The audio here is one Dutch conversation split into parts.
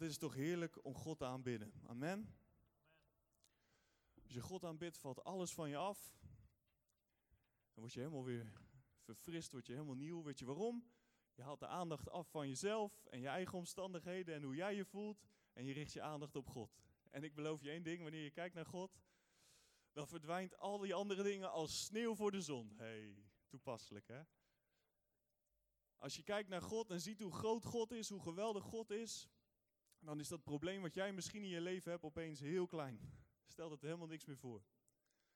Wat is het toch heerlijk om God te aanbidden. Amen. Als je God aanbidt, valt alles van je af. Dan word je helemaal weer verfrist, word je helemaal nieuw. Weet je waarom? Je haalt de aandacht af van jezelf en je eigen omstandigheden en hoe jij je voelt. En je richt je aandacht op God. En ik beloof je één ding, wanneer je kijkt naar God, dan verdwijnt al die andere dingen als sneeuw voor de zon. hey, toepasselijk hè? Als je kijkt naar God en ziet hoe groot God is, hoe geweldig God is, dan is dat probleem wat jij misschien in je leven hebt opeens heel klein. Stelt het helemaal niks meer voor.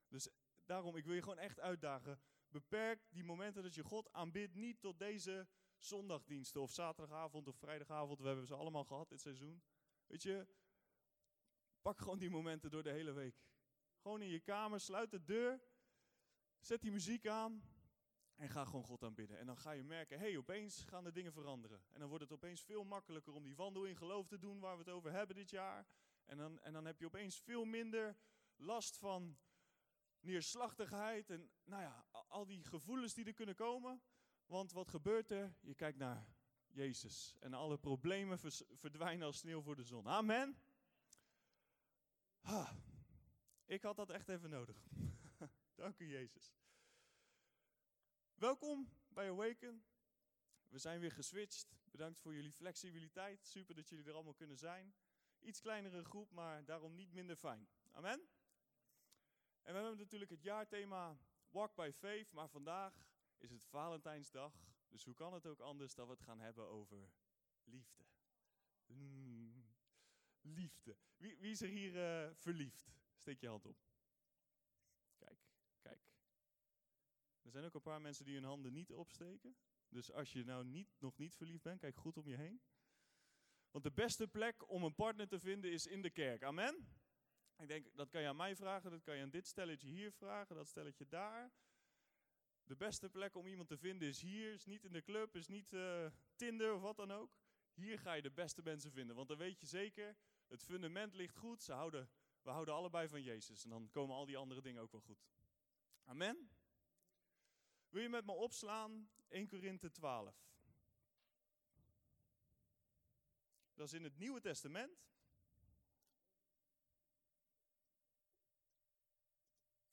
Dus daarom, ik wil je gewoon echt uitdagen. Beperk die momenten dat je God aanbidt niet tot deze zondagdiensten of zaterdagavond of vrijdagavond. We hebben ze allemaal gehad dit seizoen. Weet je, pak gewoon die momenten door de hele week. Gewoon in je kamer, sluit de deur, zet die muziek aan en ga gewoon God aanbidden. En dan ga je merken, hé, hey, opeens gaan de dingen veranderen. En dan wordt het opeens veel makkelijker om die wandel in geloof te doen waar we het over hebben dit jaar. En dan, en dan heb je opeens veel minder last van neerslachtigheid en nou ja, al die gevoelens die er kunnen komen. Want wat gebeurt er? Je kijkt naar Jezus en alle problemen verdwijnen als sneeuw voor de zon. Amen. Ik had dat echt even nodig. Dank u, Jezus. Welkom bij Awaken. We zijn weer geswitcht. Bedankt voor jullie flexibiliteit. Super dat jullie er allemaal kunnen zijn. Iets kleinere groep, maar daarom niet minder fijn. Amen. En we hebben natuurlijk het jaarthema Walk by Faith, maar vandaag is het Valentijnsdag. Dus hoe kan het ook anders dat we het gaan hebben over liefde? Mm, liefde. Wie, wie, is er hier uh, verliefd? Steek je hand op. Kijk, kijk. Er zijn ook een paar mensen die hun handen niet opsteken. Dus als je nou niet, nog niet verliefd bent, kijk goed om je heen. Want de beste plek om een partner te vinden is in de kerk. Amen? Ik denk, dat kan je aan mij vragen, dat kan je aan dit stelletje hier vragen, dat stelletje daar. De beste plek om iemand te vinden is hier, is niet in de club, is niet uh, Tinder of wat dan ook. Hier ga je de beste mensen vinden, want dan weet je zeker, het fundament ligt goed, ze houden, we houden allebei van Jezus. En dan komen al die andere dingen ook wel goed. Amen? Wil je met me opslaan 1 Korinthe 12? Dat is in het Nieuwe Testament.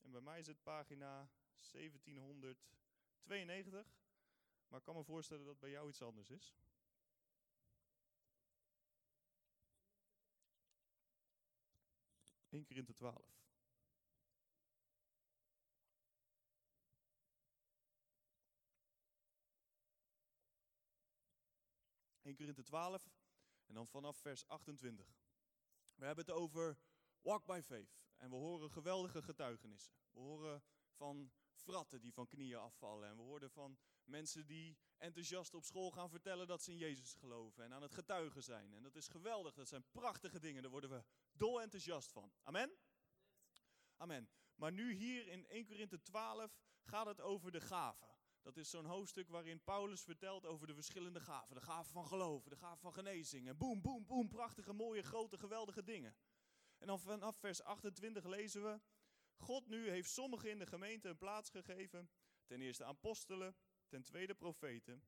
En bij mij is het pagina 1792. Maar ik kan me voorstellen dat bij jou iets anders is. Eén keer in de twaalf. Eén keer in de twaalf. En dan vanaf vers 28. We hebben het over walk by faith. En we horen geweldige getuigenissen. We horen van fratten die van knieën afvallen. En we horen van mensen die enthousiast op school gaan vertellen dat ze in Jezus geloven. En aan het getuigen zijn. En dat is geweldig. Dat zijn prachtige dingen. Daar worden we dol enthousiast van. Amen? Amen. Maar nu hier in 1 Korinthe 12 gaat het over de gaven. Dat is zo'n hoofdstuk waarin Paulus vertelt over de verschillende gaven. De gaven van geloven, de gaven van genezing. En boem, boem, boem, prachtige, mooie, grote, geweldige dingen. En dan vanaf vers 28 lezen we... God nu heeft sommigen in de gemeente een plaats gegeven. Ten eerste apostelen, ten tweede profeten,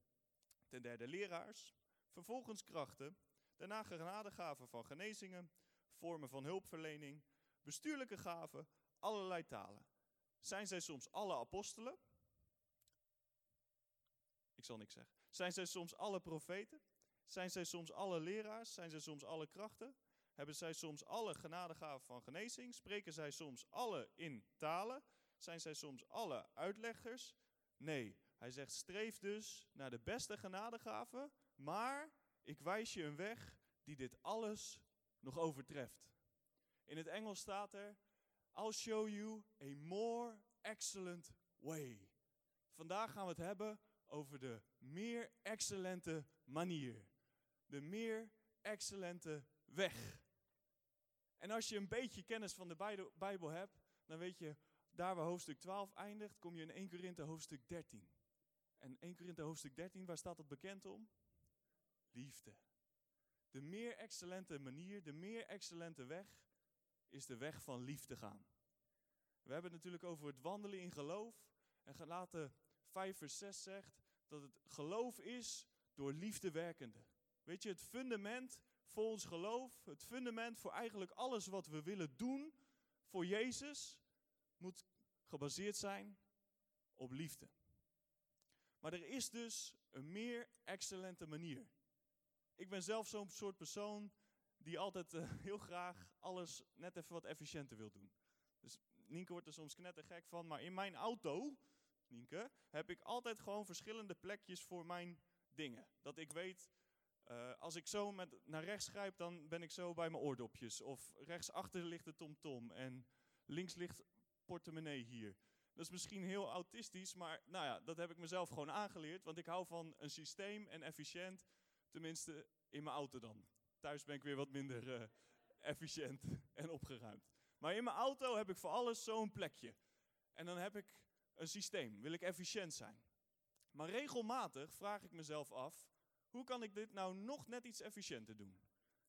ten derde leraars, vervolgens krachten, daarna genadegaven van genezingen, vormen van hulpverlening, bestuurlijke gaven, allerlei talen. Zijn zij soms alle apostelen? Ik zal niks zeggen. Zijn zij soms alle profeten? Zijn zij soms alle leraars? Zijn zij soms alle krachten? Hebben zij soms alle genadegaven van genezing? Spreken zij soms alle in talen? Zijn zij soms alle uitleggers? Nee, hij zegt streef dus naar de beste genadegaven, maar ik wijs je een weg die dit alles nog overtreft. In het Engels staat er, I'll show you a more excellent way. Vandaag gaan we het hebben over de meer excellente manier. De meer excellente weg. En als je een beetje kennis van de Bijbel hebt, dan weet je, daar waar hoofdstuk 12 eindigt, kom je in 1 Korinthe hoofdstuk 13. En 1 Korinthe hoofdstuk 13, waar staat dat bekend om? Liefde. De meer excellente manier, de meer excellente weg, is de weg van liefde gaan. We hebben het natuurlijk over het wandelen in geloof. En gelaten 5 vers 6 zegt dat het geloof is door liefde werkende. Weet je, het fundament voor ons geloof, het fundament voor eigenlijk alles wat we willen doen voor Jezus, moet gebaseerd zijn op liefde. Maar er is dus een meer excellente manier. Ik ben zelf zo'n soort persoon die altijd eh, heel graag alles net even wat efficiënter wil doen. Dus Nienke wordt er soms knettergek van, maar in mijn auto, Heb ik altijd gewoon verschillende plekjes voor mijn dingen. Dat ik weet, uh, als ik zo met, naar rechts grijp, dan ben ik zo bij mijn oordopjes. Of rechtsachter ligt de tomtom en links ligt portemonnee hier. Dat is misschien heel autistisch, maar nou ja, dat heb ik mezelf gewoon aangeleerd. Want ik hou van een systeem en efficiënt, tenminste in mijn auto dan. Thuis ben ik weer wat minder uh, efficiënt en opgeruimd. Maar in mijn auto heb ik voor alles zo'n plekje. En dan heb ik een systeem, wil ik efficiënt zijn. Maar regelmatig vraag ik mezelf af, hoe kan ik dit nou nog net iets efficiënter doen?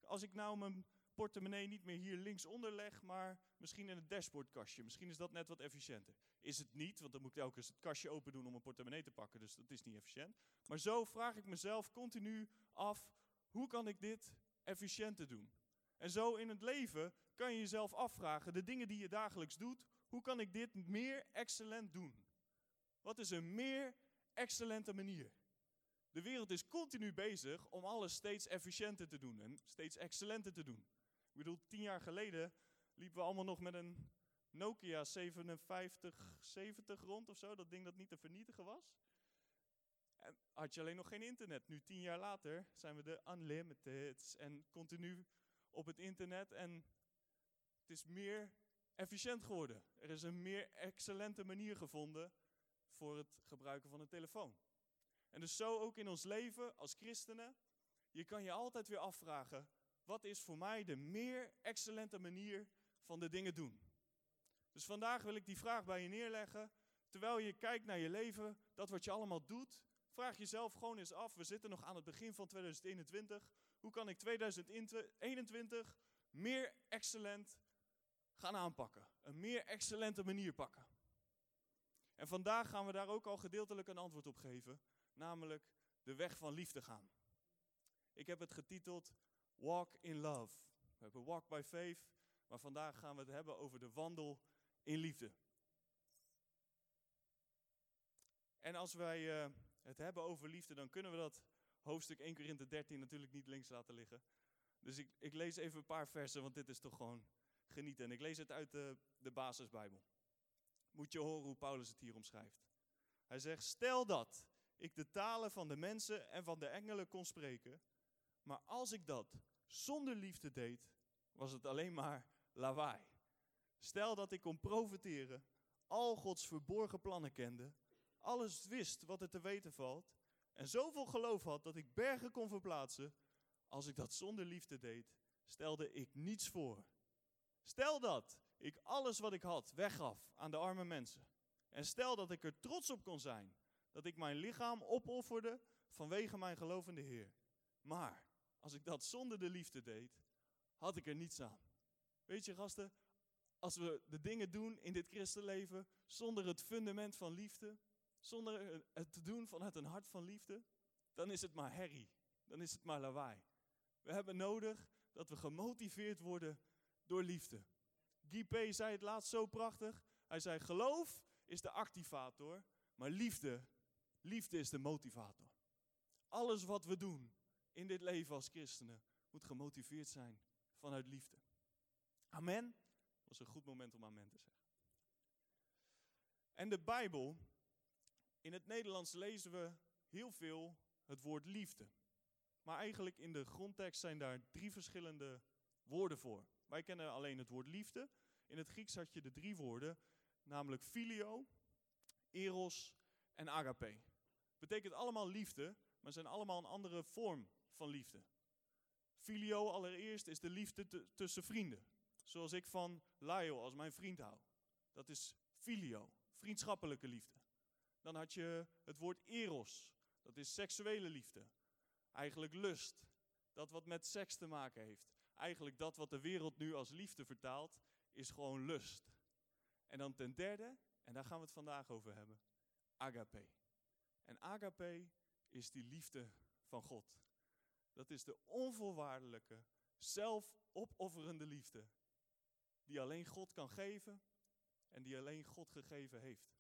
Als ik nou mijn portemonnee niet meer hier linksonder leg, maar misschien in het dashboardkastje. Misschien is dat net wat efficiënter. Is het niet, want dan moet ik elke keer het kastje open doen om een portemonnee te pakken, dus dat is niet efficiënt. Maar zo vraag ik mezelf continu af, hoe kan ik dit efficiënter doen? En zo in het leven kan je jezelf afvragen, de dingen die je dagelijks doet, hoe kan ik dit meer excellent doen? Wat is een meer excellente manier? De wereld is continu bezig om alles steeds efficiënter te doen en steeds excellenter te doen. Ik bedoel, tien jaar geleden liepen we allemaal nog met een Nokia 5770 rond of zo. Dat ding dat niet te vernietigen was. En had je alleen nog geen internet. Nu, tien jaar later, zijn we de unlimited en continu op het internet. En het is meer efficiënt geworden. Er is een meer excellente manier gevonden voor het gebruiken van een telefoon. En dus zo ook in ons leven als christenen. Je kan je altijd weer afvragen, wat is voor mij de meer excellente manier van de dingen doen? Dus vandaag wil ik die vraag bij je neerleggen. Terwijl je kijkt naar je leven, dat wat je allemaal doet, vraag jezelf gewoon eens af. We zitten nog aan het begin van 2021. Hoe kan ik 2021 meer excellent gaan aanpakken? Een meer excellente manier pakken? En vandaag gaan we daar ook al gedeeltelijk een antwoord op geven, namelijk de weg van liefde gaan. Ik heb het getiteld Walk in Love. We hebben Walk by Faith, maar vandaag gaan we het hebben over de wandel in liefde. En als wij uh, het hebben over liefde, dan kunnen we dat hoofdstuk 1 Korinthe 13 natuurlijk niet links laten liggen. Dus ik, ik, lees even een paar versen, want dit is toch gewoon genieten. En ik lees het uit de, de basisbijbel. Moet je horen hoe Paulus het hier omschrijft. Hij zegt, stel dat ik de talen van de mensen en van de engelen kon spreken, maar als ik dat zonder liefde deed, was het alleen maar lawaai. Stel dat ik kon profiteren, al Gods verborgen plannen kende, alles wist wat er te weten valt, en zoveel geloof had dat ik bergen kon verplaatsen, als ik dat zonder liefde deed, stelde ik niets voor. Stel dat ik alles wat ik had weggaf aan de arme mensen. En stel dat ik er trots op kon zijn dat ik mijn lichaam opofferde vanwege mijn gelovende Heer. Maar als ik dat zonder de liefde deed, had ik er niets aan. Weet je, gasten, als we de dingen doen in dit christenleven zonder het fundament van liefde, zonder het te doen vanuit een hart van liefde, dan is het maar herrie. Dan is het maar lawaai. We hebben nodig dat we gemotiveerd worden door liefde. Guy P. zei het laatst zo prachtig. Hij zei: geloof is de activator, maar liefde, liefde is de motivator. Alles wat we doen in dit leven als christenen moet gemotiveerd zijn vanuit liefde. Amen. Dat was een goed moment om amen te zeggen. En de Bijbel, in het Nederlands lezen we heel veel het woord liefde. Maar eigenlijk in de grondtekst zijn daar drie verschillende woorden voor. Wij kennen alleen het woord liefde. In het Grieks had je de drie woorden, namelijk filio, eros en agape. Betekent allemaal liefde, maar zijn allemaal een andere vorm van liefde. Filio allereerst is de liefde tussen vrienden. Zoals ik van Lyle als mijn vriend hou. Dat is filio, vriendschappelijke liefde. Dan had je het woord eros. Dat is seksuele liefde. Eigenlijk lust. Dat wat met seks te maken heeft. Eigenlijk dat wat de wereld nu als liefde vertaalt, is gewoon lust. En dan ten derde, en daar gaan we het vandaag over hebben, agape. En agape is die liefde van God. Dat is de onvoorwaardelijke, zelfopofferende liefde. Die alleen God kan geven en die alleen God gegeven heeft.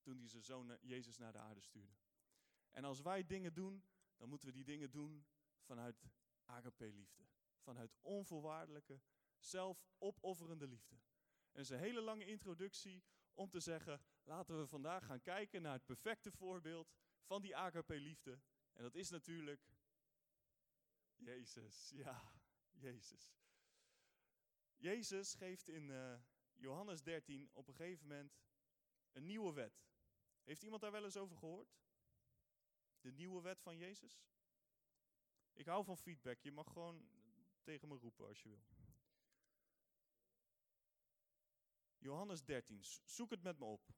Toen hij zijn zoon Jezus naar de aarde stuurde. En als wij dingen doen, dan moeten we die dingen doen vanuit agape-liefde. Vanuit onvoorwaardelijke, zelfopofferende liefde. En is hele lange introductie om te zeggen, laten we vandaag gaan kijken naar het perfecte voorbeeld van die agape-liefde. En dat is natuurlijk Jezus. Ja, Jezus. Jezus geeft in uh, Johannes 13 op een gegeven moment een nieuwe wet. Heeft iemand daar wel eens over gehoord? De nieuwe wet van Jezus? Ik hou van feedback. Je mag gewoon tegen me roepen als je wil. Johannes 13. Zoek het met me op.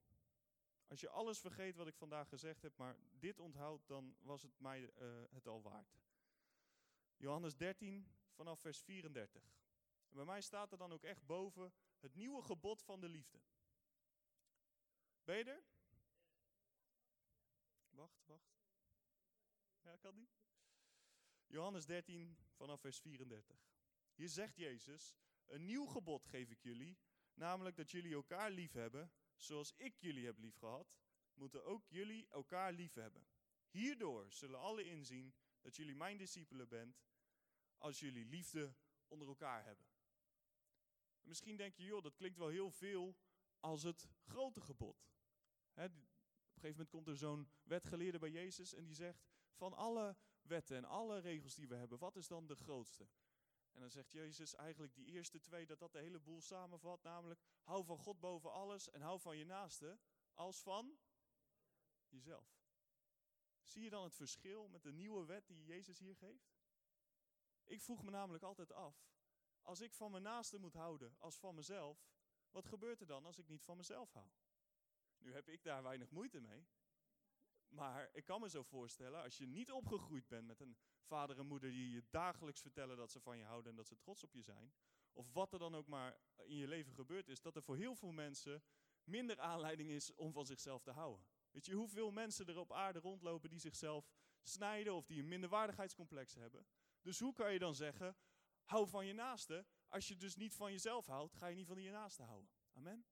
Als je alles vergeet wat ik vandaag gezegd heb, maar dit onthoudt, dan was het mij uh, het al waard. Johannes 13 vanaf vers 34. En bij mij staat er dan ook echt boven het nieuwe gebod van de liefde. Ben? Wacht, wacht. Ja, kan die? Johannes 13 vanaf vers 34. Hier zegt Jezus, een nieuw gebod geef ik jullie, namelijk dat jullie elkaar lief hebben, zoals ik jullie heb lief gehad, moeten ook jullie elkaar lief hebben. Hierdoor zullen alle inzien dat jullie mijn discipelen bent, als jullie liefde onder elkaar hebben. misschien denk je, joh, dat klinkt wel heel veel als het grote gebod. op een gegeven moment komt er zo'n wetgeleerde bij Jezus en die zegt, van alle wetten en alle regels die we hebben, wat is dan de grootste? En dan zegt Jezus eigenlijk die eerste twee, dat dat de hele boel samenvat, namelijk hou van God boven alles en hou van je naaste als van jezelf. Zie je dan het verschil met de nieuwe wet die Jezus hier geeft? Ik vroeg me namelijk altijd af, als ik van mijn naaste moet houden als van mezelf, wat gebeurt er dan als ik niet van mezelf hou? Nu heb ik daar weinig moeite mee, maar ik kan me zo voorstellen, als je niet opgegroeid bent met een vader en moeder die je dagelijks vertellen dat ze van je houden en dat ze trots op je zijn, of wat er dan ook maar in je leven gebeurd is, dat er voor heel veel mensen minder aanleiding is om van zichzelf te houden. Weet je hoeveel mensen er op aarde rondlopen die zichzelf snijden of die een minderwaardigheidscomplex hebben? Dus hoe kan je dan zeggen, hou van je naaste, als je dus niet van jezelf houdt, ga je niet van je naaste houden. Amen.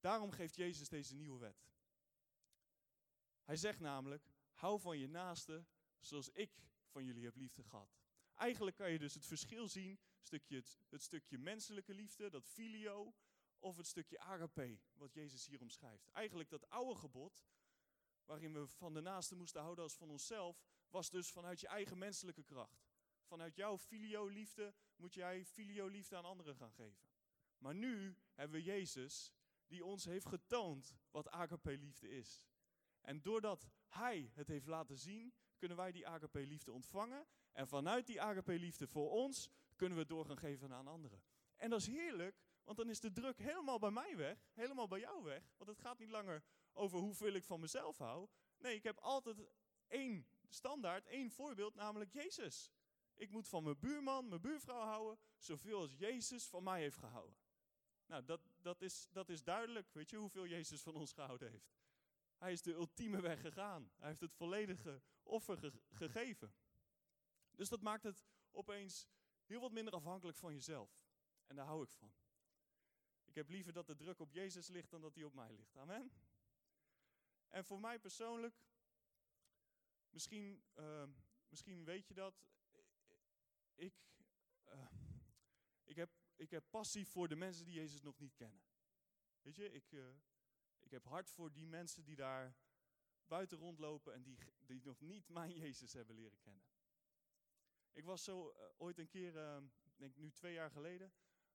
Daarom geeft Jezus deze nieuwe wet. Hij zegt namelijk, hou van je naaste zoals ik van jullie heb liefde gehad. Eigenlijk kan je dus het verschil zien, stukje het, stukje menselijke liefde, dat filio, of het stukje agape, wat Jezus hier omschrijft. Eigenlijk dat oude gebod, waarin we van de naaste moesten houden als van onszelf, was dus vanuit je eigen menselijke kracht. Vanuit jouw filio-liefde moet jij filio-liefde aan anderen gaan geven. Maar nu hebben we Jezus, die ons heeft getoond wat agape-liefde is. En doordat Hij het heeft laten zien, kunnen wij die agape-liefde ontvangen. En vanuit die agape-liefde voor ons kunnen we door gaan geven aan anderen. En dat is heerlijk, want dan is de druk helemaal bij mij weg, helemaal bij jou weg. Want het gaat niet langer over hoeveel ik van mezelf hou. Nee, ik heb altijd één standaard, één voorbeeld, namelijk Jezus. Ik moet van mijn buurman, mijn buurvrouw houden, zoveel als Jezus van mij heeft gehouden. Nou, dat, dat, is, dat is duidelijk, weet je, hoeveel Jezus van ons gehouden heeft. Hij is de ultieme weg gegaan. Hij heeft het volledige offer gegeven. Dus dat maakt het opeens heel wat minder afhankelijk van jezelf. En daar hou ik van. Ik heb liever dat de druk op Jezus ligt dan dat die op mij ligt. Amen. En voor mij persoonlijk, misschien, uh, misschien weet je dat, ik, uh, ik, heb, ik heb passie voor de mensen die Jezus nog niet kennen. Weet je, ik heb hart voor die mensen die daar buiten rondlopen en die, die nog niet mijn Jezus hebben leren kennen. Ik was zo uh, ooit een keer, uh, denk nu twee jaar geleden,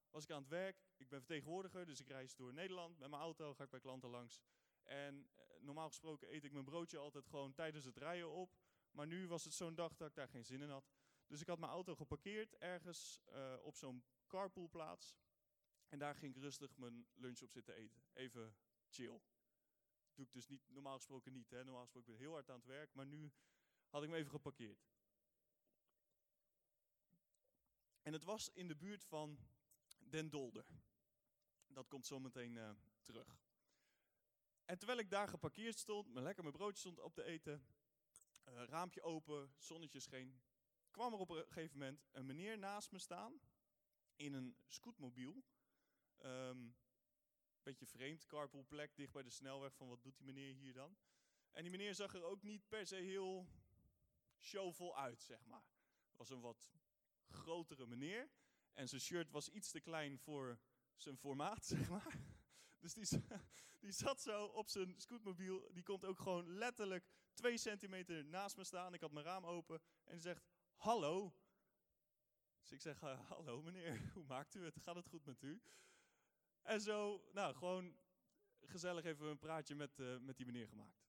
was ik aan het werk. Ik ben vertegenwoordiger, dus ik reis door Nederland met mijn auto, ga ik bij klanten langs. En uh, normaal gesproken eet ik mijn broodje altijd gewoon tijdens het rijden op. Maar nu was het zo'n dag dat ik daar geen zin in had. Dus ik had mijn auto geparkeerd ergens op zo'n carpoolplaats. En daar ging ik rustig mijn lunch op zitten eten. Even chill. Dat doe ik dus niet, normaal gesproken niet. Hè. Normaal gesproken ben ik heel hard aan het werk, maar nu had ik hem even geparkeerd. En het was in de buurt van Den Dolder. Dat komt zometeen uh, terug. En terwijl ik daar geparkeerd stond, me lekker mijn broodje stond op te eten, uh, raampje open, zonnetje scheen, kwam er op een gegeven moment een meneer naast me staan in een scootmobiel. Ehm beetje vreemd, carpoolplek dicht bij de snelweg. Van wat doet die meneer hier dan? En die meneer zag er ook niet per se heel showvol uit, zeg maar. Was een wat grotere meneer. En zijn shirt was iets te klein voor zijn formaat, zeg maar. Dus die, zat zo op zijn scootmobiel. Die komt ook gewoon letterlijk twee centimeter naast me staan. Ik had mijn raam open. En zegt, hallo. Dus ik zeg, "Eh, hallo meneer, hoe maakt u het? Gaat het goed met u? En zo, nou, gewoon gezellig even een praatje met, eh, met die meneer gemaakt.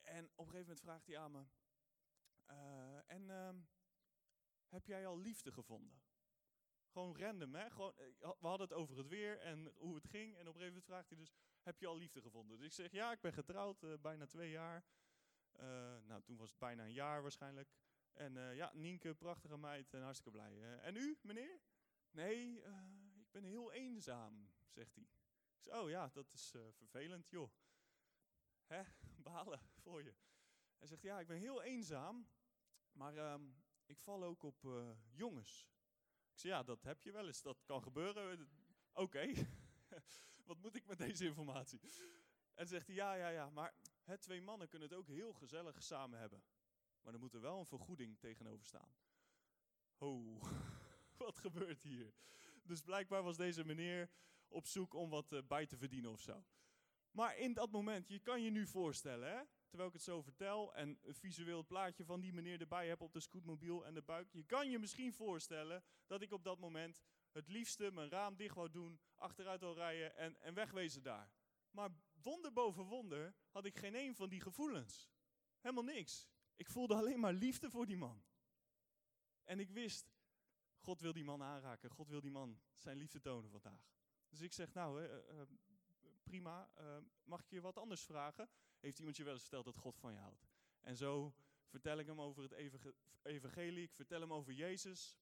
En op een gegeven moment vraagt hij aan me, eh, en ehm, heb jij al liefde gevonden? Gewoon random, hè? Gewoon, eh, we hadden het over het weer en hoe het ging. En op een gegeven moment vraagt hij dus, heb je al liefde gevonden? Dus ik zeg, ja, ik ben getrouwd, bijna twee jaar. Nou, toen was het bijna een jaar waarschijnlijk. En ja, Nienke, prachtige meid en hartstikke blij. En u, meneer? Nee, ik ben heel eenzaam, zegt hij. Oh ja, dat is eh, vervelend, joh. Hè, balen voor je. Hij zegt, ja, ik ben heel eenzaam, maar ehm, ik val ook op eh, jongens. Ik zeg, ja, dat heb je wel eens, dat kan gebeuren. Oké, wat moet ik met deze informatie? En zegt hij, ja, ja, ja, maar hè, twee mannen kunnen het ook heel gezellig samen hebben. Maar er moet er wel een vergoeding tegenover staan. Ho, wat gebeurt hier? Dus blijkbaar was deze meneer op zoek om wat eh, bij te verdienen of zo. Maar in dat moment, je kan je nu voorstellen, hè? terwijl ik het zo vertel en een visueel plaatje van die meneer erbij heb op de scootmobiel en de buik. Je kan je misschien voorstellen dat ik op dat moment het liefste mijn raam dicht wou doen, achteruit wil rijden en, en wegwezen daar. Maar wonder boven wonder had ik geen een van die gevoelens. Helemaal niks. Ik voelde alleen maar liefde voor die man. En ik wist, God wil die man aanraken. God wil die man zijn liefde tonen vandaag. Dus ik zeg, nou, eh, eh, prima. eh, mag ik je wat anders vragen? Heeft iemand je wel eens verteld dat God van je houdt? En zo vertel ik hem over het evangelie. Ik vertel hem over Jezus.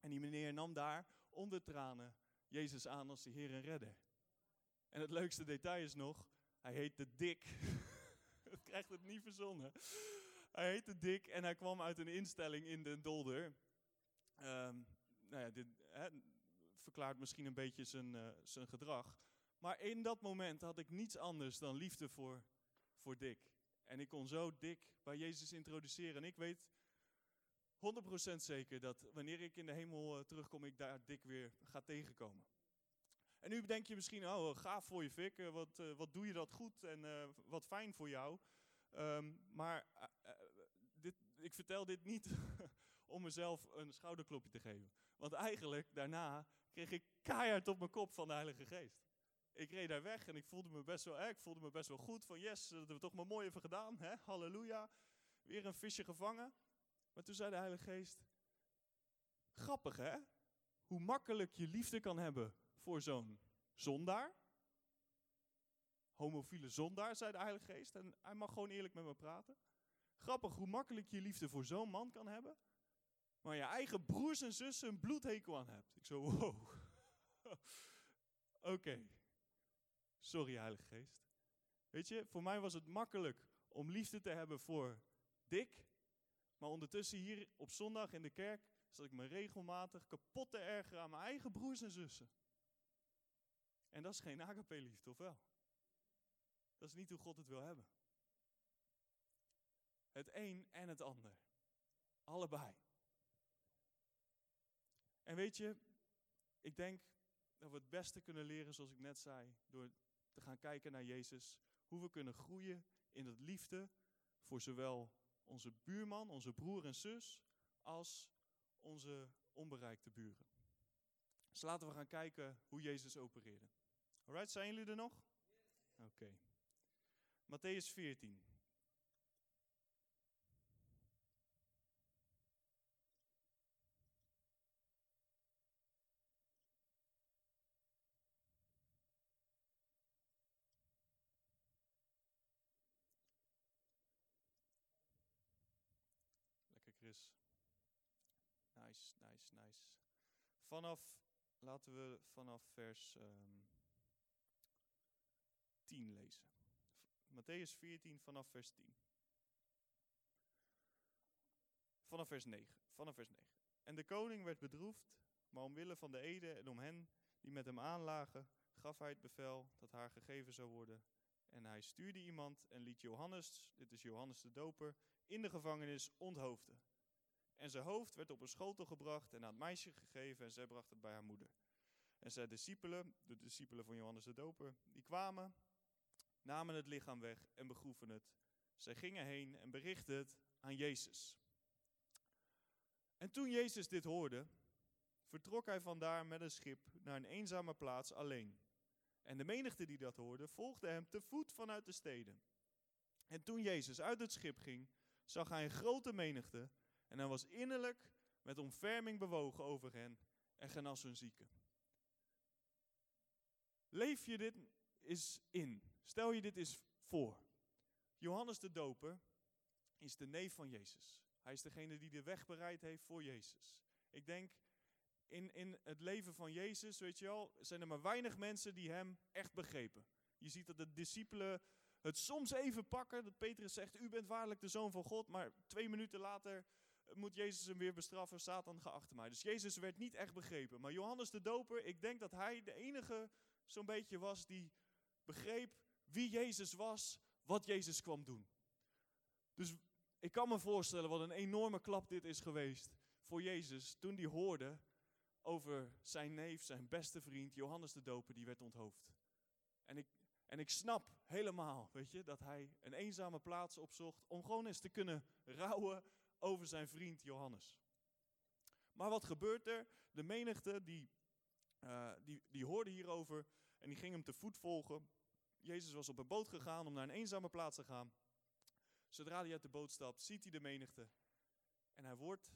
En die meneer nam daar onder tranen Jezus aan als de Heer en Redder. En het leukste detail is nog, hij heette Dick. Het krijgt het niet verzonnen. Hij heette Dick en hij kwam uit een instelling in Den Dolder. Ehm, nou ja, dit hè, verklaart misschien een beetje zijn, eh, zijn gedrag. Maar in dat moment had ik niets anders dan liefde voor, voor Dick. En ik kon zo Dick bij Jezus introduceren. En ik weet 100% zeker dat wanneer ik in de hemel eh, terugkom, ik daar Dick weer ga tegenkomen. En nu denk je misschien, oh, gaaf voor je eh, wat, eh, wat doe je dat goed en eh, wat fijn voor jou. Ehm, maar eh, eh, dit, ik vertel dit niet om mezelf een schouderklopje te geven. Want eigenlijk, daarna, kreeg ik keihard op mijn kop van de Heilige Geest. Ik reed daar weg en ik voelde me best wel, ik voelde me best wel goed. Van yes, dat hebben we toch maar mooi even gedaan. Hè? Halleluja. Weer een visje gevangen. Maar toen zei de Heilige Geest, grappig hè? Hoe makkelijk je liefde kan hebben voor zo'n zondaar. Homofiele zondaar, zei de Heilige Geest. En hij mag gewoon eerlijk met me praten. Grappig hoe makkelijk je liefde voor zo'n man kan hebben. Maar je eigen broers en zussen een bloedhekel aan hebt. Ik zo, wow. Oké. Sorry, Heilige Geest. Weet je, voor mij was het makkelijk om liefde te hebben voor Dick. Maar ondertussen hier op zondag in de kerk zat ik me regelmatig kapot te ergeren aan mijn eigen broers en zussen. En dat is geen agape-liefde, of wel? Dat is niet hoe God het wil hebben. Het een en het ander. Allebei. En weet je, ik denk dat we het beste kunnen leren, zoals ik net zei, door te gaan kijken naar Jezus. Hoe we kunnen groeien in het liefde voor zowel onze buurman, onze broer en zus, als onze onbereikte buren. Dus laten we gaan kijken hoe Jezus opereerde. Alright, zijn jullie er nog? Oké. Matthäus 14. Lekker Chris. Nice, nice, nice. Vanaf, laten we vanaf vers ehm 10 lezen. V- Matthäus 14 vanaf vers 10. Vanaf vers 9. vanaf vers 9. En de koning werd bedroefd, maar omwille van de ede en om hen die met hem aanlagen, gaf hij het bevel dat haar gegeven zou worden. En hij stuurde iemand en liet Johannes, dit is Johannes de Doper, in de gevangenis onthoofden. En zijn hoofd werd op een schotel gebracht en aan het meisje gegeven en zij bracht het bij haar moeder. En zijn discipelen, de discipelen van Johannes de Doper, die kwamen, namen het lichaam weg en begroeven het. Zij gingen heen en berichtten het aan Jezus. En toen Jezus dit hoorde, vertrok hij vandaar met een schip naar een eenzame plaats alleen. En de menigte die dat hoorde, volgde hem te voet vanuit de steden. En toen Jezus uit het schip ging, zag hij een grote menigte en hij was innerlijk met omverming bewogen over hen en genas hun zieken. Leef je dit eens in? Stel je dit eens voor. Johannes de Doper is de neef van Jezus. Hij is degene die de weg bereid heeft voor Jezus. Ik denk, in, in het leven van Jezus, weet je wel, zijn er maar weinig mensen die hem echt begrepen. Je ziet dat de discipelen het soms even pakken, dat Petrus zegt, u bent waarlijk de zoon van God, maar twee minuten later moet Jezus hem weer bestraffen, Satan ga achter mij. Dus Jezus werd niet echt begrepen. Maar Johannes de Doper, ik denk dat hij de enige zo'n beetje was die begreep wie Jezus was, wat Jezus kwam doen. Dus ik kan me voorstellen wat een enorme klap dit is geweest voor Jezus toen hij hoorde over zijn neef, zijn beste vriend, Johannes de Doper, die werd onthoofd. En ik, en ik snap helemaal, weet je, dat hij een eenzame plaats opzocht om gewoon eens te kunnen rouwen over zijn vriend Johannes. Maar wat gebeurt er? De menigte die, uh, die, die hoorde hierover en die ging hem te voet volgen. Jezus was op een boot gegaan om naar een eenzame plaats te gaan. Zodra hij uit de boot stapt, ziet hij de menigte. En hij wordt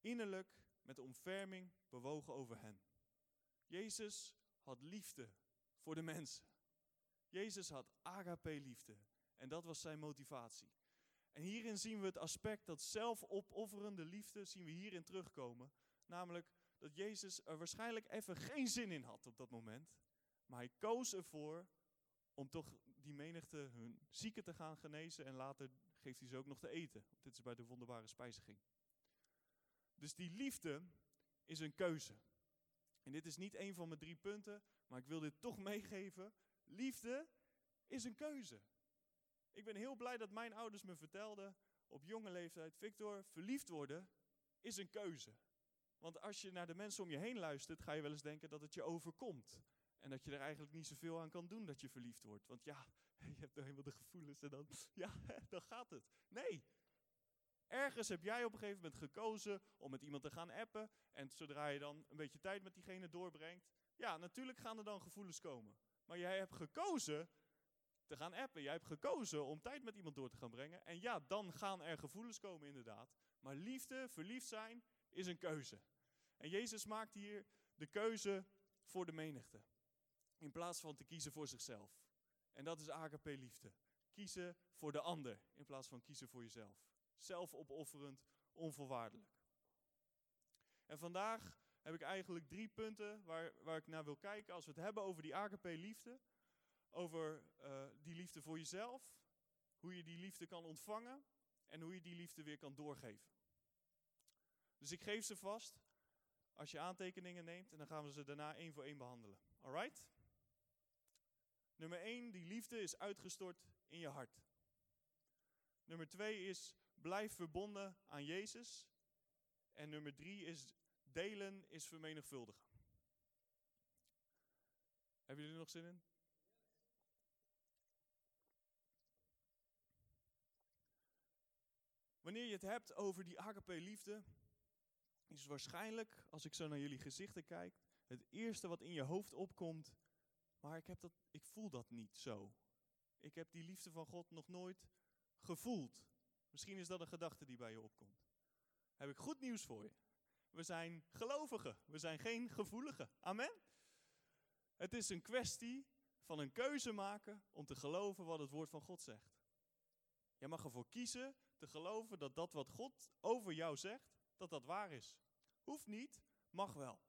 innerlijk met omverming bewogen over hen. Jezus had liefde voor de mensen. Jezus had agape liefde. En dat was zijn motivatie. En hierin zien we het aspect dat zelfopofferende liefde zien we hierin terugkomen. Namelijk dat Jezus er waarschijnlijk even geen zin in had op dat moment. Maar hij koos ervoor om toch die menigte hun zieken te gaan genezen. En later geeft hij ze ook nog te eten. Dit is bij de wonderbare spijziging. Dus die liefde is een keuze. En dit is niet een van mijn drie punten, maar ik wil dit toch meegeven. Liefde is een keuze. Ik ben heel blij dat mijn ouders me vertelden op jonge leeftijd: Victor, verliefd worden is een keuze. Want als je naar de mensen om je heen luistert, ga je wel eens denken dat het je overkomt. En dat je er eigenlijk niet zoveel aan kan doen dat je verliefd wordt. Want ja, je hebt nou helemaal de gevoelens en dan, ja, dan gaat het. Nee. Ergens heb jij op een gegeven moment gekozen om met iemand te gaan appen. En zodra je dan een beetje tijd met diegene doorbrengt, ja, natuurlijk gaan er dan gevoelens komen. Maar jij hebt gekozen te gaan appen. Jij hebt gekozen om tijd met iemand door te gaan brengen. En ja, dan gaan er gevoelens komen inderdaad. Maar liefde, verliefd zijn, is een keuze. En Jezus maakt hier de keuze voor de menigte. In plaats van te kiezen voor zichzelf. En dat is agape liefde. Kiezen voor de ander in plaats van kiezen voor jezelf. Zelfopofferend, onvoorwaardelijk. En vandaag heb ik eigenlijk drie punten waar, waar ik naar wil kijken als we het hebben over die agape liefde. Over uh, die liefde voor jezelf, hoe je die liefde kan ontvangen en hoe je die liefde weer kan doorgeven. Dus ik geef ze vast als je aantekeningen neemt en dan gaan we ze daarna één voor één behandelen. Alright? Nummer 1, die liefde is uitgestort in je hart. Nummer 2 is blijf verbonden aan Jezus. En nummer 3 is delen is vermenigvuldigen. Hebben jullie er nog zin in? Wanneer je het hebt over die agape liefde, is waarschijnlijk, als ik zo naar jullie gezichten kijk, het eerste wat in je hoofd opkomt, maar ik, heb dat, ik voel dat niet zo. Ik heb die liefde van God nog nooit gevoeld. Misschien is dat een gedachte die bij je opkomt. Heb ik goed nieuws voor je. We zijn gelovigen, we zijn geen gevoeligen. Amen. Het is een kwestie van een keuze maken om te geloven wat het woord van God zegt. Je mag ervoor kiezen te geloven dat dat wat God over jou zegt, dat dat waar is. Hoeft niet, mag wel.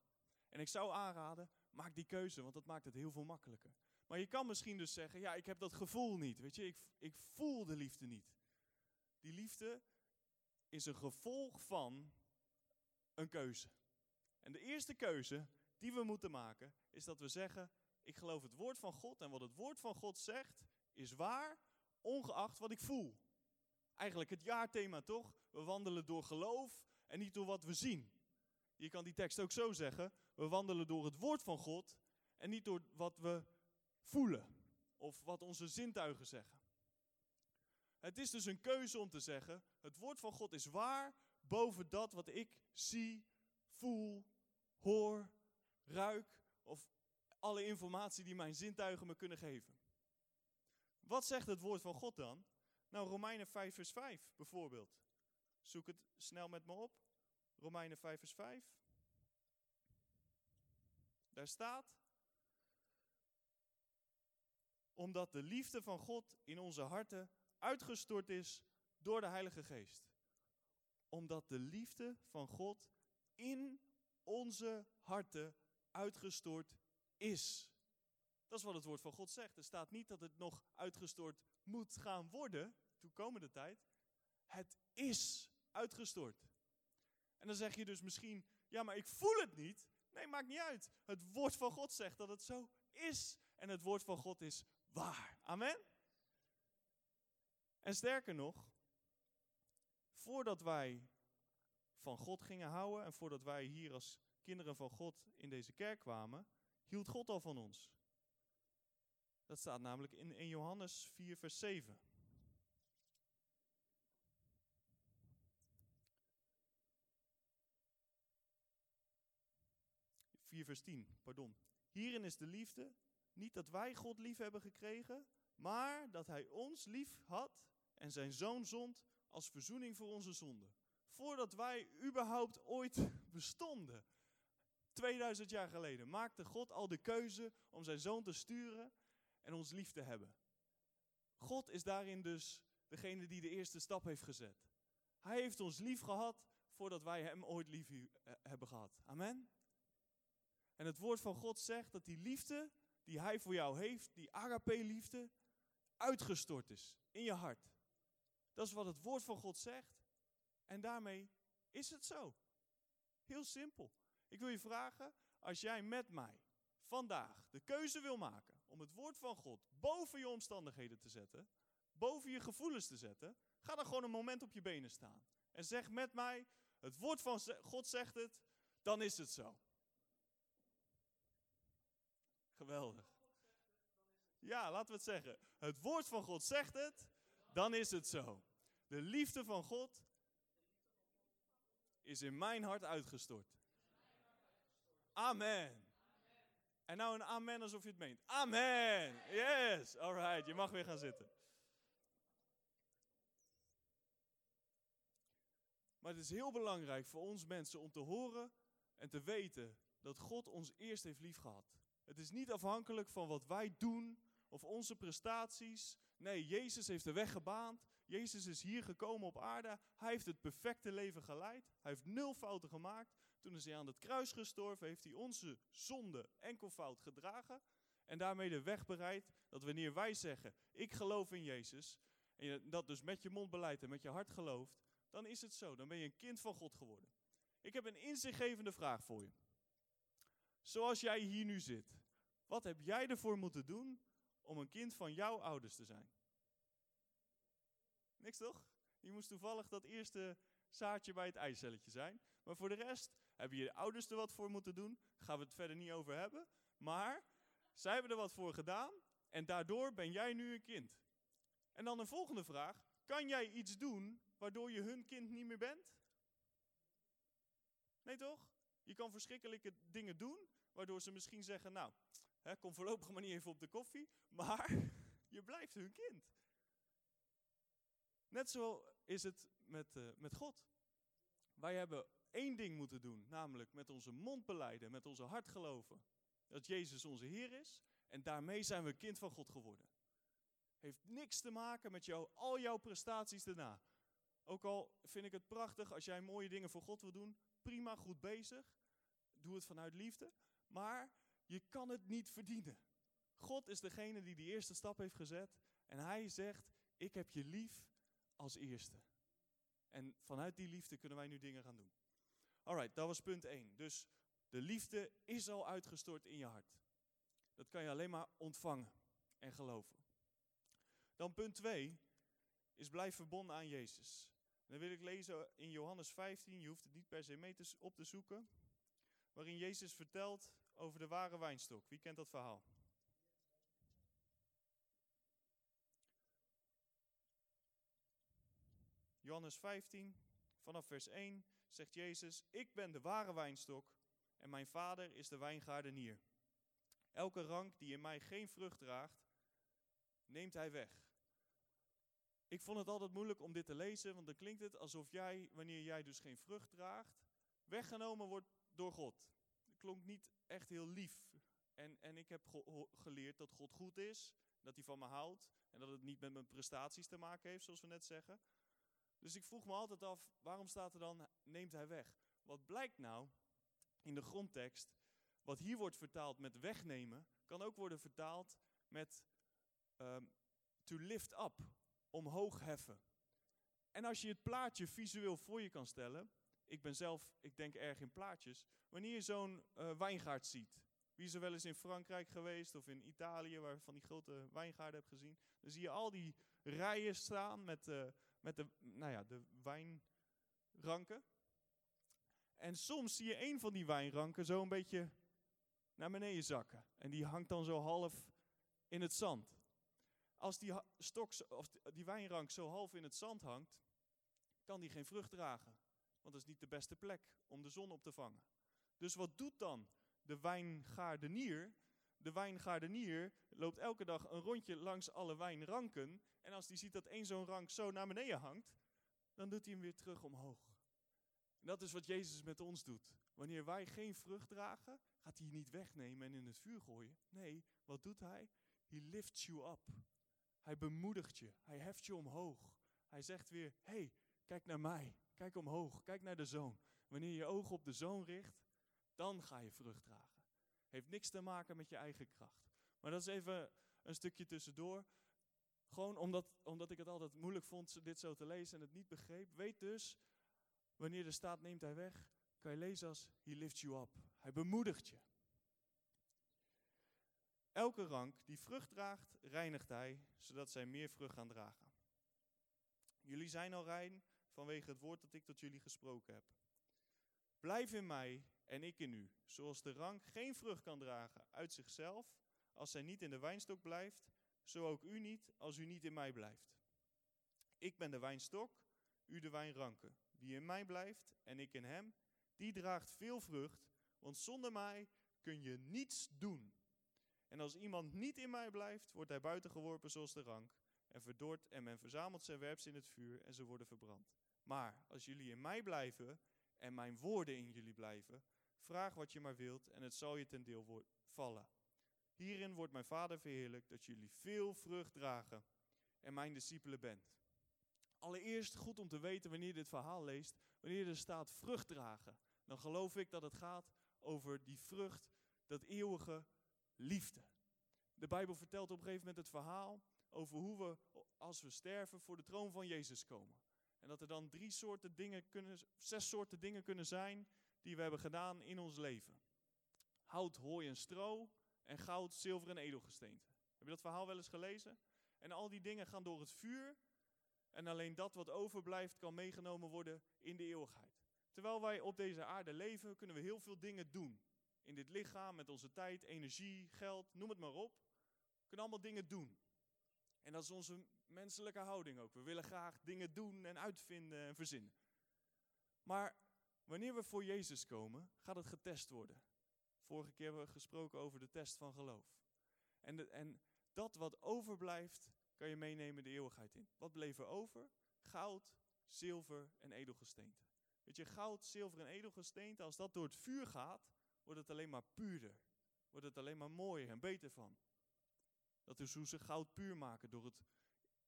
En ik zou aanraden, maak die keuze, want dat maakt het heel veel makkelijker. Maar je kan misschien dus zeggen, ja, ik heb dat gevoel niet. Weet je, ik, ik voel de liefde niet. Die liefde is een gevolg van een keuze. En de eerste keuze die we moeten maken is dat we zeggen: Ik geloof het woord van God en wat het woord van God zegt is waar, ongeacht wat ik voel. Eigenlijk het jaarthema toch? We wandelen door geloof en niet door wat we zien. Je kan die tekst ook zo zeggen: We wandelen door het woord van God en niet door wat we voelen of wat onze zintuigen zeggen. Het is dus een keuze om te zeggen: het woord van God is waar boven dat wat ik zie, voel, hoor, ruik of alle informatie die mijn zintuigen me kunnen geven. Wat zegt het woord van God dan? Nou, Romeinen 5, vers 5 bijvoorbeeld. Zoek het snel met me op. Romeinen 5, vers 5. Daar staat. Omdat de liefde van God in onze harten uitgestort is door de Heilige Geest. Omdat de liefde van God in onze harten uitgestort is. Dat is wat het woord van God zegt. Er staat niet dat het nog uitgestort moet gaan worden, toekomende tijd. Het is uitgestort. En dan zeg je dus misschien, ja, maar ik voel het niet. Nee, maakt niet uit. Het woord van God zegt dat het zo is. En het woord van God is waar. Amen. En sterker nog, voordat wij van God gingen houden en voordat wij hier als kinderen van God in deze kerk kwamen, hield God al van ons. Dat staat namelijk in 1 Johannes 4, vers 7. Vier vers 10, pardon. Hierin is de liefde, niet dat wij God lief hebben gekregen, maar dat Hij ons lief had en zijn zoon zond als verzoening voor onze zonden. Voordat wij überhaupt ooit bestonden, 2000 jaar geleden, maakte God al de keuze om zijn zoon te sturen en ons lief te hebben. God is daarin dus degene die de eerste stap heeft gezet. Hij heeft ons lief gehad voordat wij hem ooit lief eh, hebben gehad. Amen. En het woord van God zegt dat die liefde die hij voor jou heeft, die agape-liefde, uitgestort is in je hart. Dat is wat het woord van God zegt. En daarmee is het zo. Heel simpel. Ik wil je vragen, als jij met mij vandaag de keuze wil maken om het woord van God boven je omstandigheden te zetten, boven je gevoelens te zetten, ga dan gewoon een moment op je benen staan. En zeg met mij, het woord van God zegt het, dan is het zo. Geweldig. Ja, laten we het zeggen. Het woord van God zegt het, dan is het zo. De liefde van God is in mijn hart uitgestort. Amen. En nou een amen alsof je het meent. Amen. Yes. Alright, je mag weer gaan zitten. Maar het is heel belangrijk voor ons mensen om te horen en te weten dat God ons eerst heeft liefgehad. Het is niet afhankelijk van wat wij doen of onze prestaties. Nee, Jezus heeft de weg gebaand. Jezus is hier gekomen op aarde. Hij heeft het perfecte leven geleid. Hij heeft nul fouten gemaakt. Toen is hij aan het kruis gestorven, heeft hij onze zonde enkelvoud gedragen. En daarmee de weg bereid dat wanneer wij zeggen, ik geloof in Jezus, en dat dus met je mond beleidt en met je hart gelooft, dan is het zo. Dan ben je een kind van God geworden. Ik heb een inzichtgevende vraag voor je. Zoals jij hier nu zit, wat heb jij ervoor moeten doen om een kind van jouw ouders te zijn? Niks toch? Je moest toevallig dat eerste zaadje bij het eicelletje zijn. Maar voor de rest hebben je ouders er wat voor moeten doen. Gaan we het verder niet over hebben. Maar zij hebben er wat voor gedaan. En daardoor ben jij nu een kind. En dan een volgende vraag. Kan jij iets doen waardoor je hun kind niet meer bent? Nee toch? Je kan verschrikkelijke dingen doen, waardoor ze misschien zeggen, nou, hè, kom voorlopig maar niet even op de koffie, maar je blijft hun kind. Net zo is het met, uh, met God. Wij hebben één ding moeten doen, namelijk met onze mond beleiden, met onze hart geloven dat Jezus onze Heer is. En daarmee zijn we kind van God geworden. Heeft niks te maken met jou, al jouw prestaties daarna. Ook al vind ik het prachtig als jij mooie dingen voor God wil doen, prima, goed bezig. Doe het vanuit liefde. Maar je kan het niet verdienen. God is degene die die eerste stap heeft gezet. En hij zegt, ik heb je lief als eerste. En vanuit die liefde kunnen wij nu dingen gaan doen. Alright, dat was punt 1. Dus de liefde is al uitgestort in je hart. Dat kan je alleen maar ontvangen en geloven. Dan punt 2 is blijf verbonden aan Jezus. dan wil ik lezen in Johannes 15, je hoeft het niet per se mee op te zoeken, waarin Jezus vertelt over de ware wijnstok. Wie kent dat verhaal? Johannes 15, vanaf vers 1 zegt Jezus, ik ben de ware wijnstok en mijn vader is de wijngaardenier. Elke rank die in mij geen vrucht draagt, neemt hij weg. Ik vond het altijd moeilijk om dit te lezen, want dan klinkt het alsof jij, wanneer jij dus geen vrucht draagt, weggenomen wordt door God. Het klonk niet echt heel lief. En, en ik heb geleerd dat God goed is, dat hij van me houdt en dat het niet met mijn prestaties te maken heeft, zoals we net zeggen. Dus ik vroeg me altijd af, waarom staat er dan, neemt hij weg? Wat blijkt nou in de grondtekst, wat hier wordt vertaald met wegnemen, kan ook worden vertaald met um, to lift up, omhoog heffen. En als je het plaatje visueel voor je kan stellen, ik ben zelf, ik denk erg in plaatjes, wanneer je zo'n uh, wijngaard ziet. Wie is er wel eens in Frankrijk geweest of in Italië, waar je van die grote wijngaarden hebt gezien, dan zie je al die rijen staan met, uh, met de, nou ja, de wijnranken. En soms zie je een van die wijnranken zo een beetje naar beneden zakken. En die hangt dan zo half in het zand. Als die, stok, of die wijnrank zo half in het zand hangt, kan die geen vrucht dragen. Want dat is niet de beste plek om de zon op te vangen. Dus wat doet dan de wijngaardenier? De wijngaardenier loopt elke dag een rondje langs alle wijnranken. En als die ziet dat één zo'n rank zo naar beneden hangt, dan doet hij hem weer terug omhoog. En dat is wat Jezus met ons doet. Wanneer wij geen vrucht dragen, gaat hij niet wegnemen en in het vuur gooien. Nee, wat doet hij? He lifts you up. Hij bemoedigt je. Hij heft je omhoog. Hij zegt weer: hey, kijk naar mij. Kijk omhoog. Kijk naar de zoon. Wanneer je je ogen op de zoon richt, dan ga je vrucht dragen. Heeft niks te maken met je eigen kracht. Maar dat is even een stukje tussendoor. Gewoon omdat, omdat ik het altijd moeilijk vond dit zo te lezen en het niet begreep. Weet dus, wanneer de staat neemt hij weg, kan je lezen als he lifts you up. Hij bemoedigt je. Elke rank die vrucht draagt, reinigt hij, zodat zij meer vrucht gaan dragen. Jullie zijn al rein vanwege het woord dat ik tot jullie gesproken heb. Blijf in mij en ik in u, zoals de rank geen vrucht kan dragen uit zichzelf, als zij niet in de wijnstok blijft, zo ook u niet, als u niet in mij blijft. Ik ben de wijnstok, u de wijnranken. Die in mij blijft en ik in hem, die draagt veel vrucht, want zonder mij kun je niets doen. En als iemand niet in mij blijft, wordt hij buiten geworpen zoals de rank, en verdord en men verzamelt zijn werps in het vuur en ze worden verbrand. Maar als jullie in mij blijven en mijn woorden in jullie blijven, vraag wat je maar wilt en het zal je ten deel vallen. Hierin wordt mijn Vader verheerlijk dat jullie veel vrucht dragen en mijn discipelen bent. Allereerst goed om te weten wanneer je dit verhaal leest, wanneer er staat vrucht dragen, dan geloof ik dat het gaat over die vrucht, dat eeuwige liefde. De Bijbel vertelt op een gegeven moment het verhaal over hoe we, als we sterven, voor de troon van Jezus komen. En dat er dan drie soorten dingen kunnen, zes soorten dingen kunnen zijn die we hebben gedaan in ons leven. Hout, hooi en stro en goud, zilver en edelgesteente. Heb je dat verhaal wel eens gelezen? En al die dingen gaan door het vuur en alleen dat wat overblijft kan meegenomen worden in de eeuwigheid. Terwijl wij op deze aarde leven, kunnen we heel veel dingen doen. In dit lichaam, met onze tijd, energie, geld, noem het maar op. We kunnen allemaal dingen doen. En dat is onze menselijke houding ook. We willen graag dingen doen en uitvinden en verzinnen. Maar wanneer we voor Jezus komen, gaat het getest worden. Vorige keer hebben we gesproken over de test van geloof. En, en dat wat overblijft, kan je meenemen de eeuwigheid in. Wat bleef er over? Goud, zilver en edelgesteente. Weet je, goud, zilver en edelgesteente, als dat door het vuur gaat, wordt het alleen maar puurder. Wordt het alleen maar mooier en beter van. Dat is hoe ze goud puur maken, door het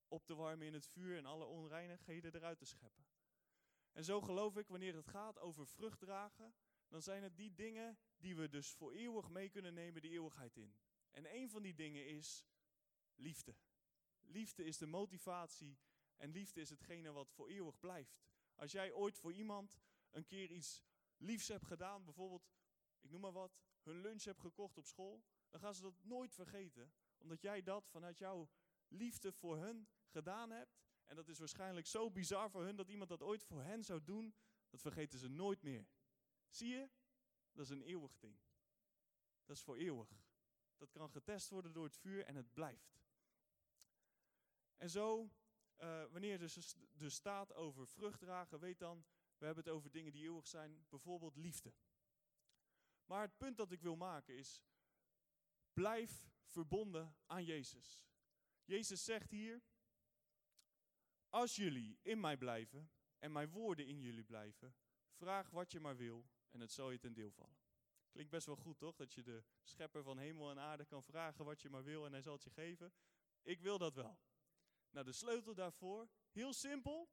op te warmen in het vuur en alle onreinigheden eruit te scheppen. En zo geloof ik, wanneer het gaat over vrucht dragen, dan zijn het die dingen die we dus voor eeuwig mee kunnen nemen de eeuwigheid in. En een van die dingen is liefde. Liefde is de motivatie en liefde is hetgene wat voor eeuwig blijft. Als jij ooit voor iemand een keer iets liefs hebt gedaan, bijvoorbeeld, ik noem maar wat, hun lunch hebt gekocht op school, dan gaan ze dat nooit vergeten. Omdat jij dat vanuit jouw liefde voor hun gedaan hebt. En dat is waarschijnlijk zo bizar voor hun dat iemand dat ooit voor hen zou doen. Dat vergeten ze nooit meer. Zie je? Dat is een eeuwig ding. Dat is voor eeuwig. Dat kan getest worden door het vuur en het blijft. En zo, uh, wanneer dus, dus staat over vrucht dragen, weet dan, we hebben het over dingen die eeuwig zijn, bijvoorbeeld liefde. Maar het punt dat ik wil maken is, blijf verbonden aan Jezus. Jezus zegt hier, als jullie in mij blijven en mijn woorden in jullie blijven, vraag wat je maar wil en het zal je ten deel vallen. Klinkt best wel goed, toch? Dat je de schepper van hemel en aarde kan vragen wat je maar wil en hij zal het je geven. Ik wil dat wel. Nou, de sleutel daarvoor, heel simpel,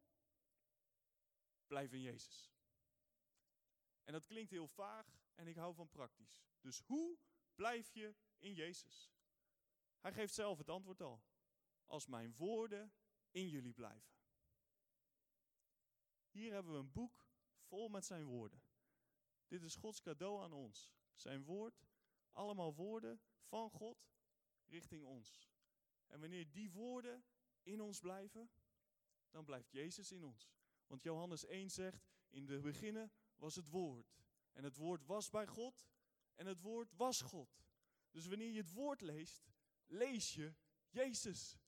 blijf in Jezus. En dat klinkt heel vaag en ik hou van praktisch. Dus hoe blijf je in Jezus? Hij geeft zelf het antwoord al. Als mijn woorden in jullie blijven. Hier hebben we een boek vol met zijn woorden. Dit is Gods cadeau aan ons. Zijn woord, allemaal woorden van God richting ons. En wanneer die woorden in ons blijven, dan blijft Jezus in ons. Want Johannes 1 zegt, in de beginnen was het woord. En het woord was bij God en het woord was God. Dus wanneer je het woord leest, lees je Jezus.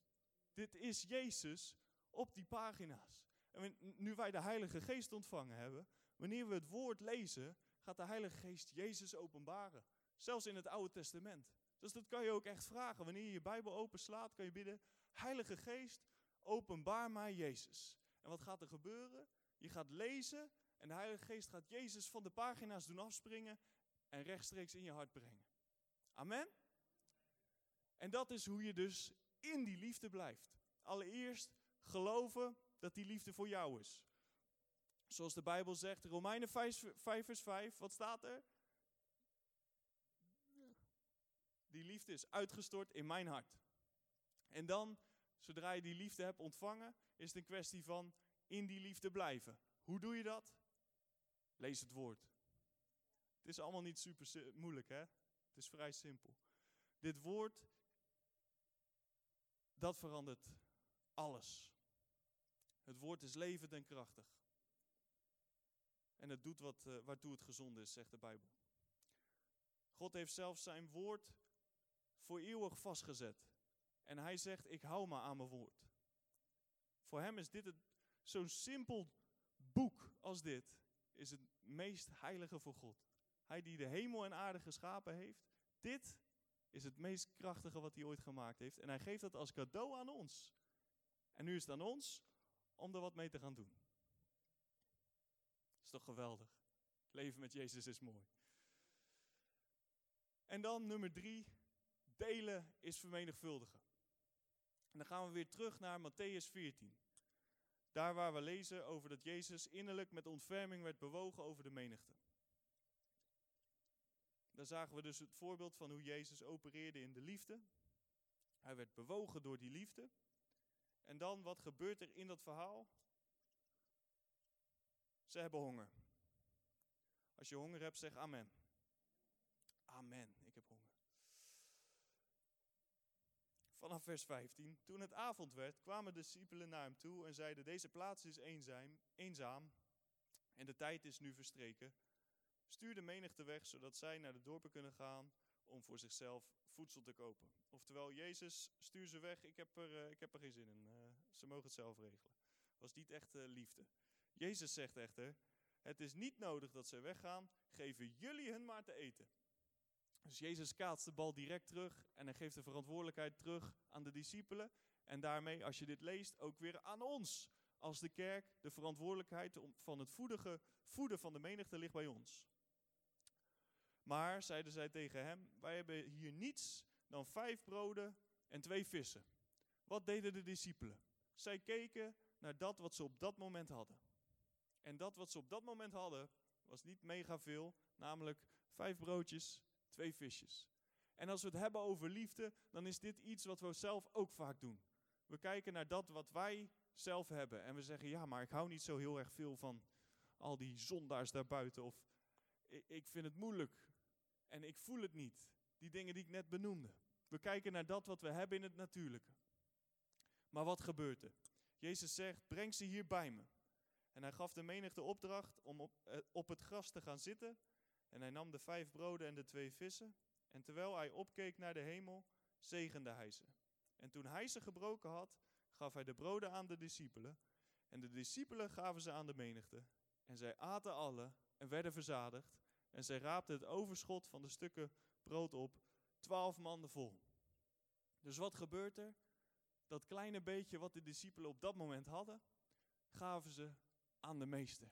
Dit is Jezus op die pagina's. En nu wij de Heilige Geest ontvangen hebben, wanneer we het woord lezen, gaat de Heilige Geest Jezus openbaren. Zelfs in het Oude Testament. Dus dat kan je ook echt vragen. Wanneer je je Bijbel openslaat, kan je bidden, Heilige Geest, openbaar mij Jezus. En wat gaat er gebeuren? Je gaat lezen en de Heilige Geest gaat Jezus van de pagina's doen afspringen en rechtstreeks in je hart brengen. Amen? En dat is hoe je dus in die liefde blijft. Allereerst geloven dat die liefde voor jou is. Zoals de Bijbel zegt, Romeinen 5, 5 vers 5, wat staat er? Die liefde is uitgestort in mijn hart. En dan, zodra je die liefde hebt ontvangen, is het een kwestie van in die liefde blijven. Hoe doe je dat? Lees het woord. Het is allemaal niet super moeilijk, hè? Het is vrij simpel. Dit woord, dat verandert alles. Het woord is levend en krachtig. En het doet wat, uh, waartoe het gezond is, zegt de Bijbel. God heeft zelfs zijn woord voor eeuwig vastgezet. En hij zegt, ik hou me aan mijn woord. Voor hem is dit zo'n simpel boek als dit, is het meest heilige voor God. Hij die de hemel en aarde geschapen heeft, dit is het meest krachtige wat hij ooit gemaakt heeft. En hij geeft dat als cadeau aan ons. En nu is het aan ons om er wat mee te gaan doen. Toch geweldig? Leven met Jezus is mooi. En dan nummer drie, delen is vermenigvuldigen. En dan gaan we weer terug naar Matthäus 14. Daar waar we lezen over dat Jezus innerlijk met ontferming werd bewogen over de menigte. Daar zagen we dus het voorbeeld van hoe Jezus opereerde in de liefde. Hij werd bewogen door die liefde. En dan, wat gebeurt er in dat verhaal? Ze hebben honger. Als je honger hebt, zeg amen. Amen, ik heb honger. Vanaf vers 15. Toen het avond werd, kwamen de discipelen naar hem toe en zeiden: Deze plaats is eenzaam, eenzaam en de tijd is nu verstreken. Stuur de menigte weg, zodat zij naar de dorpen kunnen gaan om voor zichzelf voedsel te kopen. Oftewel, Jezus, stuur ze weg, ik heb er, uh, ik heb er geen zin in. Uh, ze mogen het zelf regelen. Was niet echt uh, liefde. Jezus zegt echter, het is niet nodig dat ze weggaan, geven jullie hun maar te eten. Dus Jezus kaatst de bal direct terug en hij geeft de verantwoordelijkheid terug aan de discipelen. En daarmee, als je dit leest, ook weer aan ons. Als de kerk, de verantwoordelijkheid van het voedige, voeden van de menigte ligt bij ons. Maar, zeiden zij tegen hem, wij hebben hier niets dan vijf broden en twee vissen. Wat deden de discipelen? Zij keken naar dat wat ze op dat moment hadden. En dat wat ze op dat moment hadden, was niet mega veel, namelijk vijf broodjes, twee visjes. En als we het hebben over liefde, dan is dit iets wat we zelf ook vaak doen. We kijken naar dat wat wij zelf hebben. En we zeggen, ja, maar ik hou niet zo heel erg veel van al die zondaars daarbuiten. Of ik, vind het moeilijk en ik voel het niet. Die dingen die ik net benoemde. We kijken naar dat wat we hebben in het natuurlijke. Maar wat gebeurt er? Jezus zegt, breng ze hier bij me. En hij gaf de menigte opdracht om op, eh, op het gras te gaan zitten. En hij nam de vijf broden en de twee vissen. En terwijl hij opkeek naar de hemel, zegende hij ze. En toen hij ze gebroken had, gaf hij de broden aan de discipelen. En de discipelen gaven ze aan de menigte. En zij aten alle en werden verzadigd. En zij raapten het overschot van de stukken brood op, twaalf manden vol. Dus wat gebeurt er? Dat kleine beetje wat de discipelen op dat moment hadden, gaven ze aan de meester.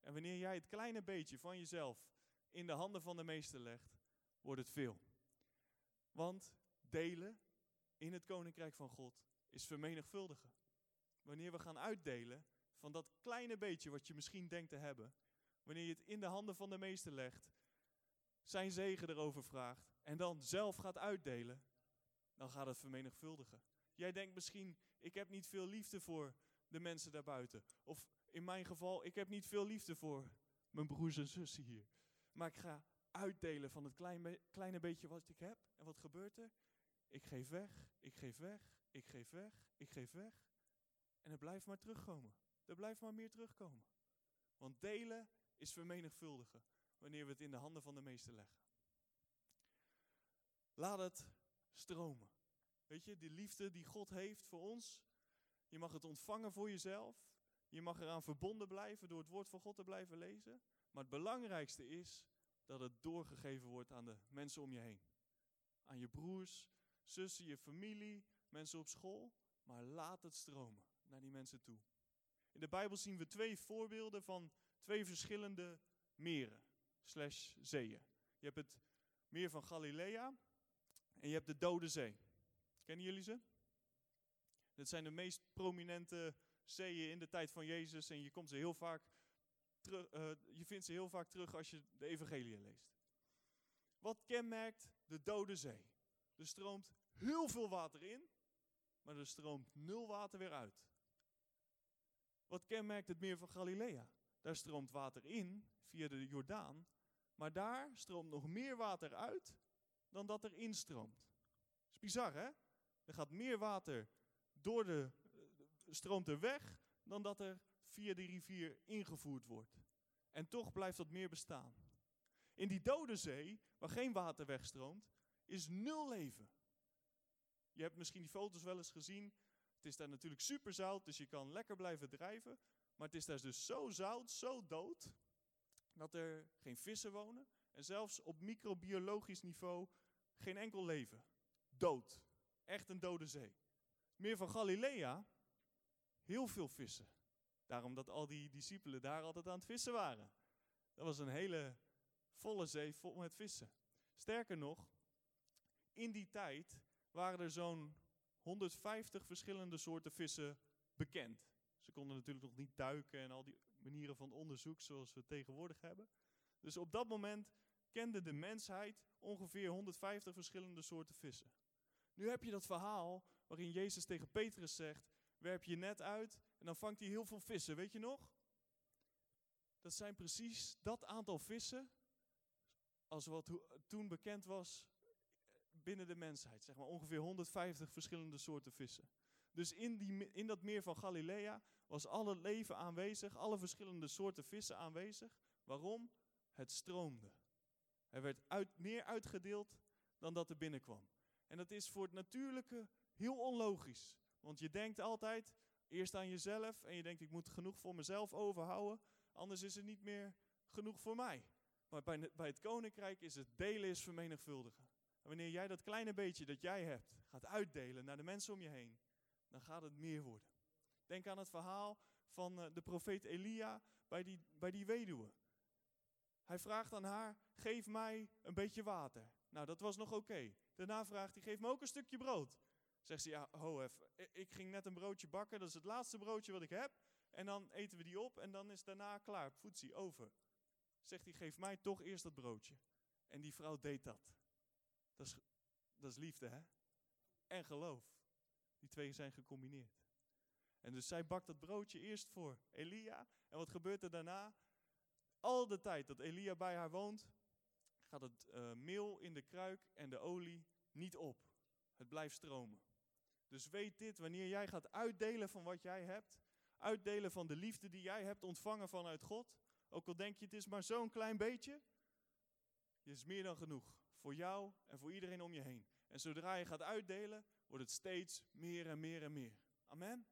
En wanneer jij het kleine beetje van jezelf in de handen van de meester legt, wordt het veel. Want delen in het koninkrijk van God is vermenigvuldigen. Wanneer we gaan uitdelen van dat kleine beetje wat je misschien denkt te hebben, wanneer je het in de handen van de meester legt, zijn zegen erover vraagt en dan zelf gaat uitdelen, dan gaat het vermenigvuldigen. Jij denkt misschien, ik heb niet veel liefde voor de mensen daarbuiten. Of in mijn geval, ik heb niet veel liefde voor mijn broers en zussen hier. Maar ik ga uitdelen van het kleine, kleine beetje wat ik heb. En wat gebeurt er? Ik geef weg, ik geef weg, ik geef weg, ik geef weg. En het blijft maar terugkomen. Er blijft maar meer terugkomen. Want delen is vermenigvuldigen wanneer we het in de handen van de meester leggen. Laat het stromen. Weet je, die liefde die God heeft voor ons, je mag het ontvangen voor jezelf. Je mag eraan verbonden blijven door het woord van God te blijven lezen. Maar het belangrijkste is dat het doorgegeven wordt aan de mensen om je heen. Aan je broers, zussen, je familie, mensen op school. Maar laat het stromen naar die mensen toe. In de Bijbel zien we twee voorbeelden van twee verschillende meren slash zeeën. Je hebt het meer van Galilea en je hebt de Dode Zee. Kennen jullie ze? Dat zijn de meest prominente zeeën in de tijd van Jezus en je komt ze heel vaak terug, uh, je vindt ze heel vaak terug als je de evangelie leest. Wat kenmerkt de Dode Zee? Er stroomt heel veel water in, maar er stroomt nul water weer uit. Wat kenmerkt het meer van Galilea? Daar stroomt water in via de Jordaan, maar daar stroomt nog meer water uit dan dat er instroomt. Dat is bizar, hè? Er gaat meer water door de, stroomt er weg dan dat er via de rivier ingevoerd wordt. En toch blijft dat meer bestaan. In die dode zee, waar geen water wegstroomt, is nul leven. Je hebt misschien die foto's wel eens gezien. Het is daar natuurlijk super zout, dus je kan lekker blijven drijven. Maar het is daar dus zo zout, zo dood, dat er geen vissen wonen. En zelfs op microbiologisch niveau geen enkel leven. Dood. Echt een dode zee. Meer van Galilea, heel veel vissen. Daarom dat al die discipelen daar altijd aan het vissen waren. Dat was een hele volle zee vol met vissen. Sterker nog, in die tijd waren er zo'n 150 verschillende soorten vissen bekend. Ze konden natuurlijk nog niet duiken en al die manieren van onderzoek zoals we tegenwoordig hebben. Dus op dat moment kende de mensheid ongeveer 150 verschillende soorten vissen. Nu heb je dat verhaal waarin Jezus tegen Petrus zegt: werp je net uit en dan vangt hij heel veel vissen. Weet je nog? Dat zijn precies dat aantal vissen als wat toen bekend was binnen de mensheid. Zeg maar ongeveer 150 verschillende soorten vissen. Dus in, die, in dat meer van Galilea was alle leven aanwezig, alle verschillende soorten vissen aanwezig. Waarom? Het stroomde. Er werd uit, meer uitgedeeld dan dat er binnenkwam. En dat is voor het natuurlijke heel onlogisch. Want je denkt altijd eerst aan jezelf en je denkt ik moet genoeg voor mezelf overhouden, anders is er niet meer genoeg voor mij. Maar bij, bij het koninkrijk is het delen is vermenigvuldigen. En wanneer jij dat kleine beetje dat jij hebt gaat uitdelen naar de mensen om je heen, dan gaat het meer worden. Denk aan het verhaal van eh, de profeet Elia bij die, bij die weduwe. Hij vraagt aan haar, geef mij een beetje water. Nou, dat was nog oké. Daarna vraagt hij, geef me ook een stukje brood. Zegt ze, ja, ho even, ik ging net een broodje bakken, dat is het laatste broodje wat ik heb. En dan eten we die op en dan is daarna klaar, voetsie, over. Zegt hij, geef mij toch eerst dat broodje. En die vrouw deed dat. Dat is, dat is liefde, hè? En geloof. Die twee zijn gecombineerd. En dus zij bakt dat broodje eerst voor Elia. En wat gebeurt er daarna? Al de tijd dat Elia bij haar woont, gaat het uh, meel in de kruik en de olie niet op. Het blijft stromen. Dus weet dit, wanneer jij gaat uitdelen van wat jij hebt, uitdelen van de liefde die jij hebt ontvangen vanuit God, ook al denk je het is maar zo'n klein beetje, het is meer dan genoeg voor jou en voor iedereen om je heen. En zodra je gaat uitdelen, wordt het steeds meer en meer en meer. Amen.